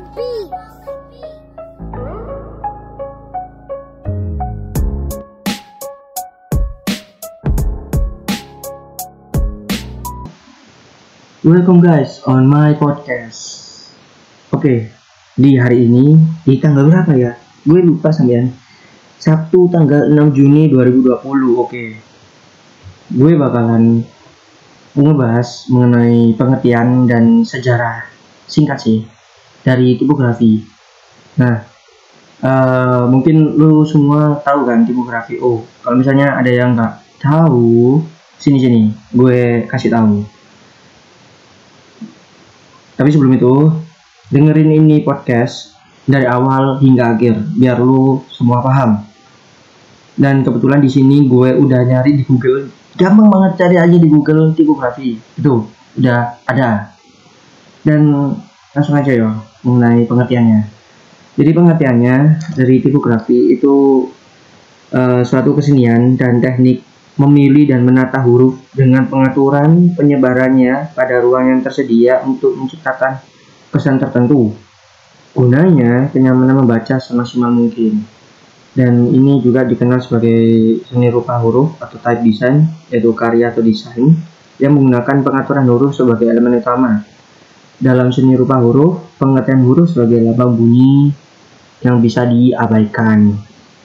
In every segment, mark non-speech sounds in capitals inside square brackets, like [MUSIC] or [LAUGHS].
like. Welcome guys on my podcast. Oke, di hari ini di tanggal berapa ya? Gue lupa sampean. Sabtu tanggal 6 Juni 2020. Oke. Gue bakalan ngebahas mengenai pengertian dan sejarah singkat sih dari tipografi. Nah, eh, mungkin lu semua tahu kan tipografi. Oh, kalau misalnya ada yang nggak tahu, sini sini, gue kasih tahu. Tapi sebelum itu, dengerin ini podcast dari awal hingga akhir biar lu semua paham. Dan kebetulan di sini gue udah nyari di Google, gampang banget cari aja di Google tipografi. Itu udah ada. Dan langsung aja ya mengenai pengertiannya. Jadi pengertiannya dari tipografi itu eh, suatu kesenian dan teknik memilih dan menata huruf dengan pengaturan penyebarannya pada ruang yang tersedia untuk menciptakan pesan tertentu. Gunanya kenyamanan membaca semaksimal mungkin. Dan ini juga dikenal sebagai seni rupa huruf atau type design, yaitu karya atau desain yang menggunakan pengaturan huruf sebagai elemen utama. Dalam seni rupa huruf, pengertian huruf sebagai lambang bunyi yang bisa diabaikan.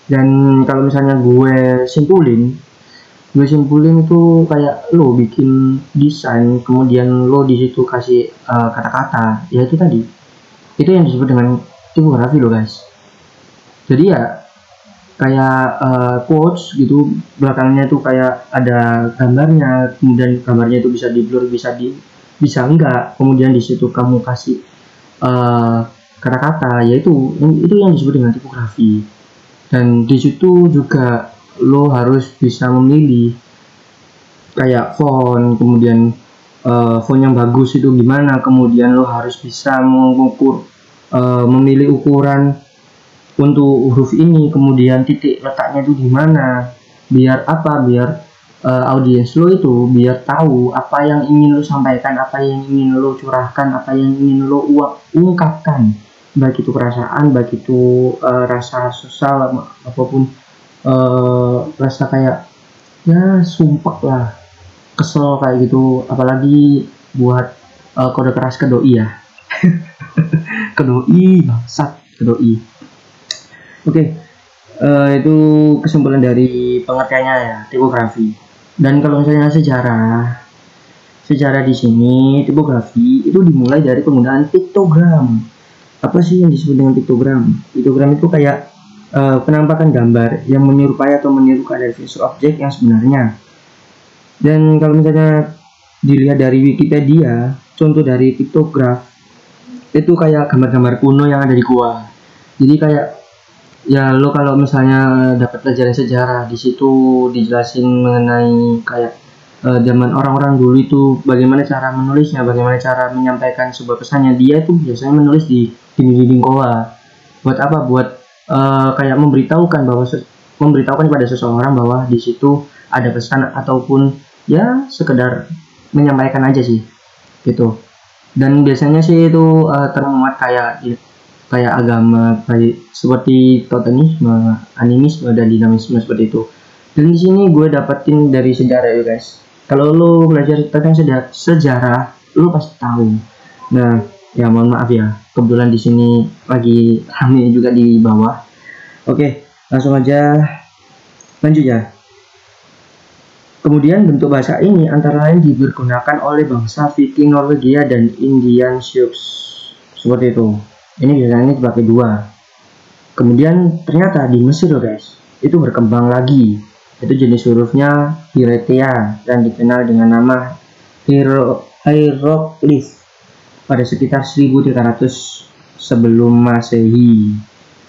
Dan kalau misalnya gue simpulin, gue simpulin itu kayak lo bikin desain kemudian lo di situ kasih uh, kata-kata. Ya itu tadi. Itu yang disebut dengan tipografi lo guys. Jadi ya kayak uh, quotes gitu belakangnya itu kayak ada gambarnya kemudian gambarnya itu bisa di blur bisa di bisa enggak kemudian di situ kamu kasih uh, kata-kata yaitu itu yang disebut dengan tipografi. Dan di situ juga lo harus bisa memilih kayak font kemudian uh, font yang bagus itu gimana kemudian lo harus bisa mengukur uh, memilih ukuran untuk huruf ini kemudian titik letaknya itu gimana biar apa? Biar uh, audiens lo itu biar tahu apa yang ingin lo sampaikan apa yang ingin lo curahkan apa yang ingin lo ungkapkan. Baik itu perasaan baik itu uh, rasa sosial apa pun uh, rasa kayak ya sumpah lah kesel kayak gitu. Apalagi buat uh, kode keras ke doi ya. [LAUGHS] Ke doi bangsat ke doi. Oke okay. uh, itu kesimpulan dari pengertiannya ya tipografi dan kalau misalnya sejarah sejarah di sini tipografi itu dimulai dari penggunaan piktogram apa sih yang disebut dengan piktogram piktogram itu kayak uh, penampakan gambar yang menyerupai atau menirukan dari visual objek yang sebenarnya. Dan kalau misalnya dilihat dari Wikipedia, contoh dari piktograf itu kayak gambar-gambar kuno yang ada di gua. Jadi kayak ya lo kalau misalnya dapat pelajaran sejarah di situ dijelasin mengenai kayak uh, zaman orang-orang dulu itu bagaimana cara menulisnya, bagaimana cara menyampaikan sebuah pesannya. Dia itu biasanya menulis di dinding-dinding goa. Buat apa? Buat uh, kayak memberitahukan bahwa memberitahukan kepada seseorang bahwa di situ ada pesan ataupun ya sekedar menyampaikan aja sih gitu dan biasanya sih itu uh, termuat kayak kayak agama kayak seperti totemisme, animisme dan dinamisme seperti itu. Dan di sini gue dapetin dari sejarah ya guys. Kalau lo belajar tentang sejarah, sejarah lo pasti tahu. Nah, ya mohon maaf ya kebetulan di sini lagi hamil juga di bawah oke langsung aja lanjut ya kemudian bentuk bahasa ini antara lain dipergunakan oleh bangsa Viking Norwegia dan Indian Sioux seperti itu ini biasanya dipakai dua kemudian ternyata di Mesir guys itu berkembang lagi itu jenis hurufnya Hiretea dan dikenal dengan nama hieroglyph pada sekitar 1300 sebelum Masehi.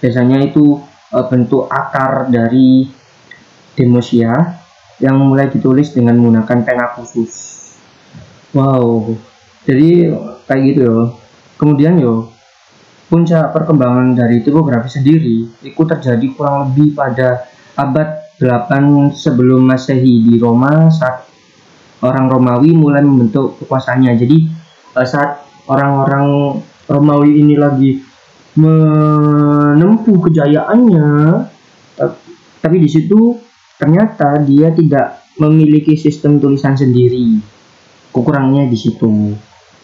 Biasanya itu e, bentuk akar dari Demosia yang mulai ditulis dengan menggunakan pena khusus. Wow, jadi kayak gitu yo. Kemudian yo, puncak perkembangan dari tipografi sendiri itu terjadi kurang lebih pada abad 8 sebelum Masehi di Roma saat orang Romawi mulai membentuk kekuasaannya. Jadi e, saat orang-orang Romawi ini lagi menempuh kejayaannya tapi di situ ternyata dia tidak memiliki sistem tulisan sendiri kekurangannya di situ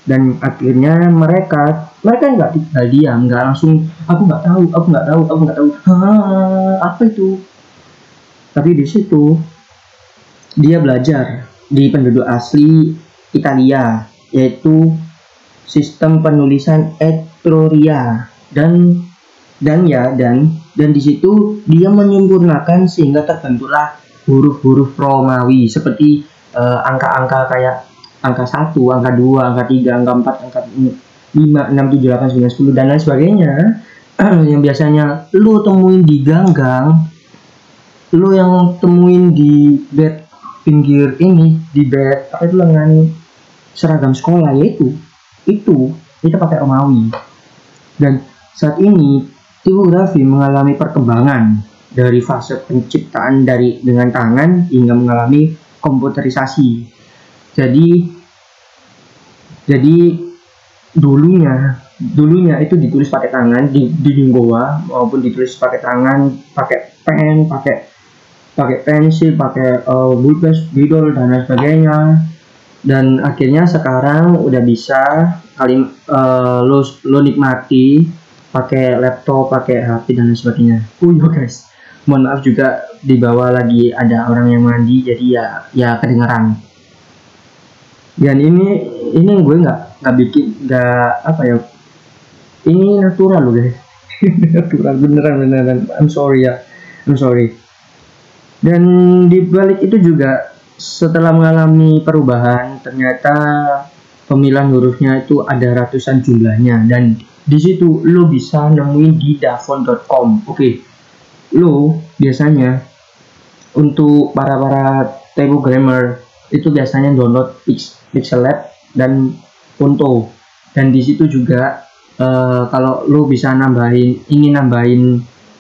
dan akhirnya mereka mereka nggak tinggal diam nggak langsung aku nggak tahu aku nggak tahu aku nggak tahu. Hah, apa itu? Tapi di situ dia belajar di penduduk asli Italia yaitu sistem penulisan Etruria. Dan dan ya dan dan di situ dia menyempurnakan sehingga terbentuklah huruf-huruf Romawi seperti eh, angka-angka uh, kayak angka 1, angka 2, angka 3, angka 4, angka 5, 6, 7, 8, 9, 10 dan lain sebagainya. [CLEARS THROAT] Yang biasanya lu temuin di ganggang lu yang temuin di bed pinggir ini di bed apa itu lengan seragam sekolah yaitu itu kita pakai Romawi. Dan saat ini tipografi mengalami perkembangan dari fase penciptaan dari dengan tangan hingga mengalami komputerisasi. Jadi jadi dulunya dulunya itu ditulis pakai tangan di di linggoa maupun ditulis pakai tangan, pakai pen, pakai pakai pensil, pakai uh, bidol dan lain sebagainya. Dan akhirnya sekarang udah bisa kali uh, lo lo nikmati pakai laptop, pakai HP dan lain sebagainya. Oh iya guys, mohon maaf juga di bawah lagi ada orang yang mandi jadi ya ya kedengeran dan ini ini gue nggak nggak bikin nggak apa ya ini natural loh guys. [LAUGHS] Natural beneran beneran. I'm sorry ya. I'm sorry. Dan di balik itu juga setelah mengalami perubahan ternyata pemilihan hurufnya itu ada ratusan jumlahnya. Dan di situ lo bisa nemuin di davon.com oke. Okay lo biasanya untuk para para grammar itu biasanya download Pix, Pixel Lab dan Punto. Dan di situ juga uh, kalau lo bisa nambahin ingin nambahin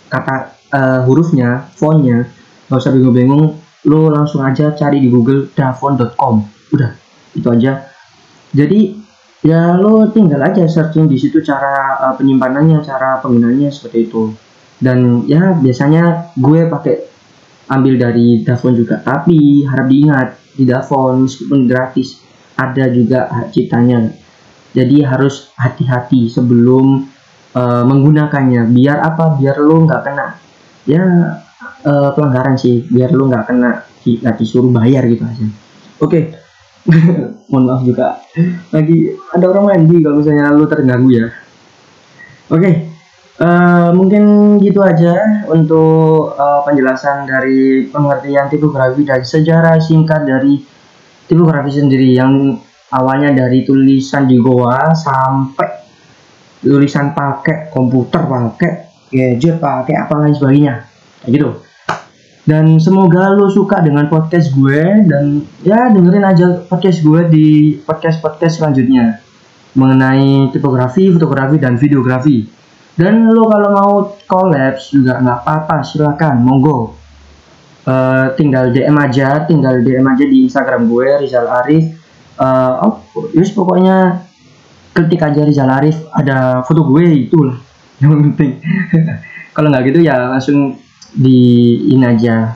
kata uh, hurufnya fontnya nggak usah bingung-bingung lo langsung aja cari di Google davon.com udah itu aja. Jadi ya lo tinggal aja searching di situ cara uh, penyimpanannya cara penggunanya seperti itu. Dan ya biasanya gue pakai ambil dari Davon juga. Tapi harap diingat di Davon meskipun gratis ada juga hak ciptanya. Jadi harus hati-hati sebelum uh, menggunakannya. Biar apa? Biar lo nggak kena. Ya uh, pelanggaran sih. Biar lo nggak kena. Nggak disuruh bayar gitu aja. Oke. Okay. [LAUGHS] mohon maaf juga. Lagi ada orang mandi kalau misalnya lo terganggu ya. Oke. okay. Uh, mungkin gitu aja untuk uh, penjelasan dari pengertian tipografi dan sejarah singkat dari tipografi sendiri. Yang awalnya dari tulisan di goa sampai tulisan pakai komputer pakai gadget pakai apa lain sebagainya. Kayak gitu. Dan semoga lo suka dengan podcast gue dan ya dengerin aja podcast gue di podcast podcast selanjutnya mengenai tipografi fotografi dan videografi dan lo kalau mau collabs juga nggak apa-apa, silakan, monggo. Uh, tinggal DM aja, tinggal DM aja di Instagram gue Rizal Arif. Uh, oh, yes pokoknya ketik aja Rizal Arif ada foto gue itulah [LAUGHS] yang penting. [LAUGHS] kalau nggak gitu ya langsung di ini aja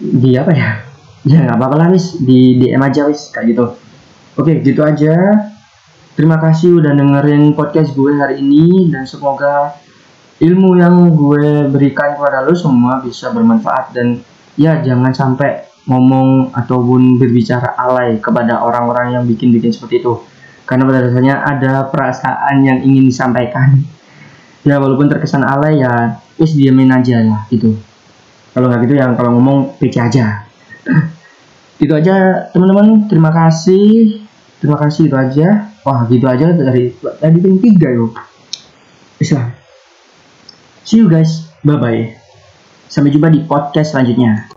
di apa ya [LAUGHS] ya nggak apa-apa lah wis di DM aja wis kayak gitu oke gitu aja Terima kasih udah dengerin podcast gue hari ini dan semoga ilmu yang gue berikan kepada lo semua bisa bermanfaat. Dan ya jangan sampai ngomong ataupun berbicara alay kepada orang-orang yang bikin-bikin seperti itu. Karena pada dasarnya ada perasaan yang ingin disampaikan. Ya walaupun terkesan alay ya is diamin aja lah gitu. Kalau nggak gitu yang kalau ngomong PC aja. [CLEARS THROAT] Itu aja teman-teman. Terima kasih terima kasih itu aja wah gitu aja dari tadi tim tiga yuk. Bisa see you guys. Bye bye sampai jumpa di podcast selanjutnya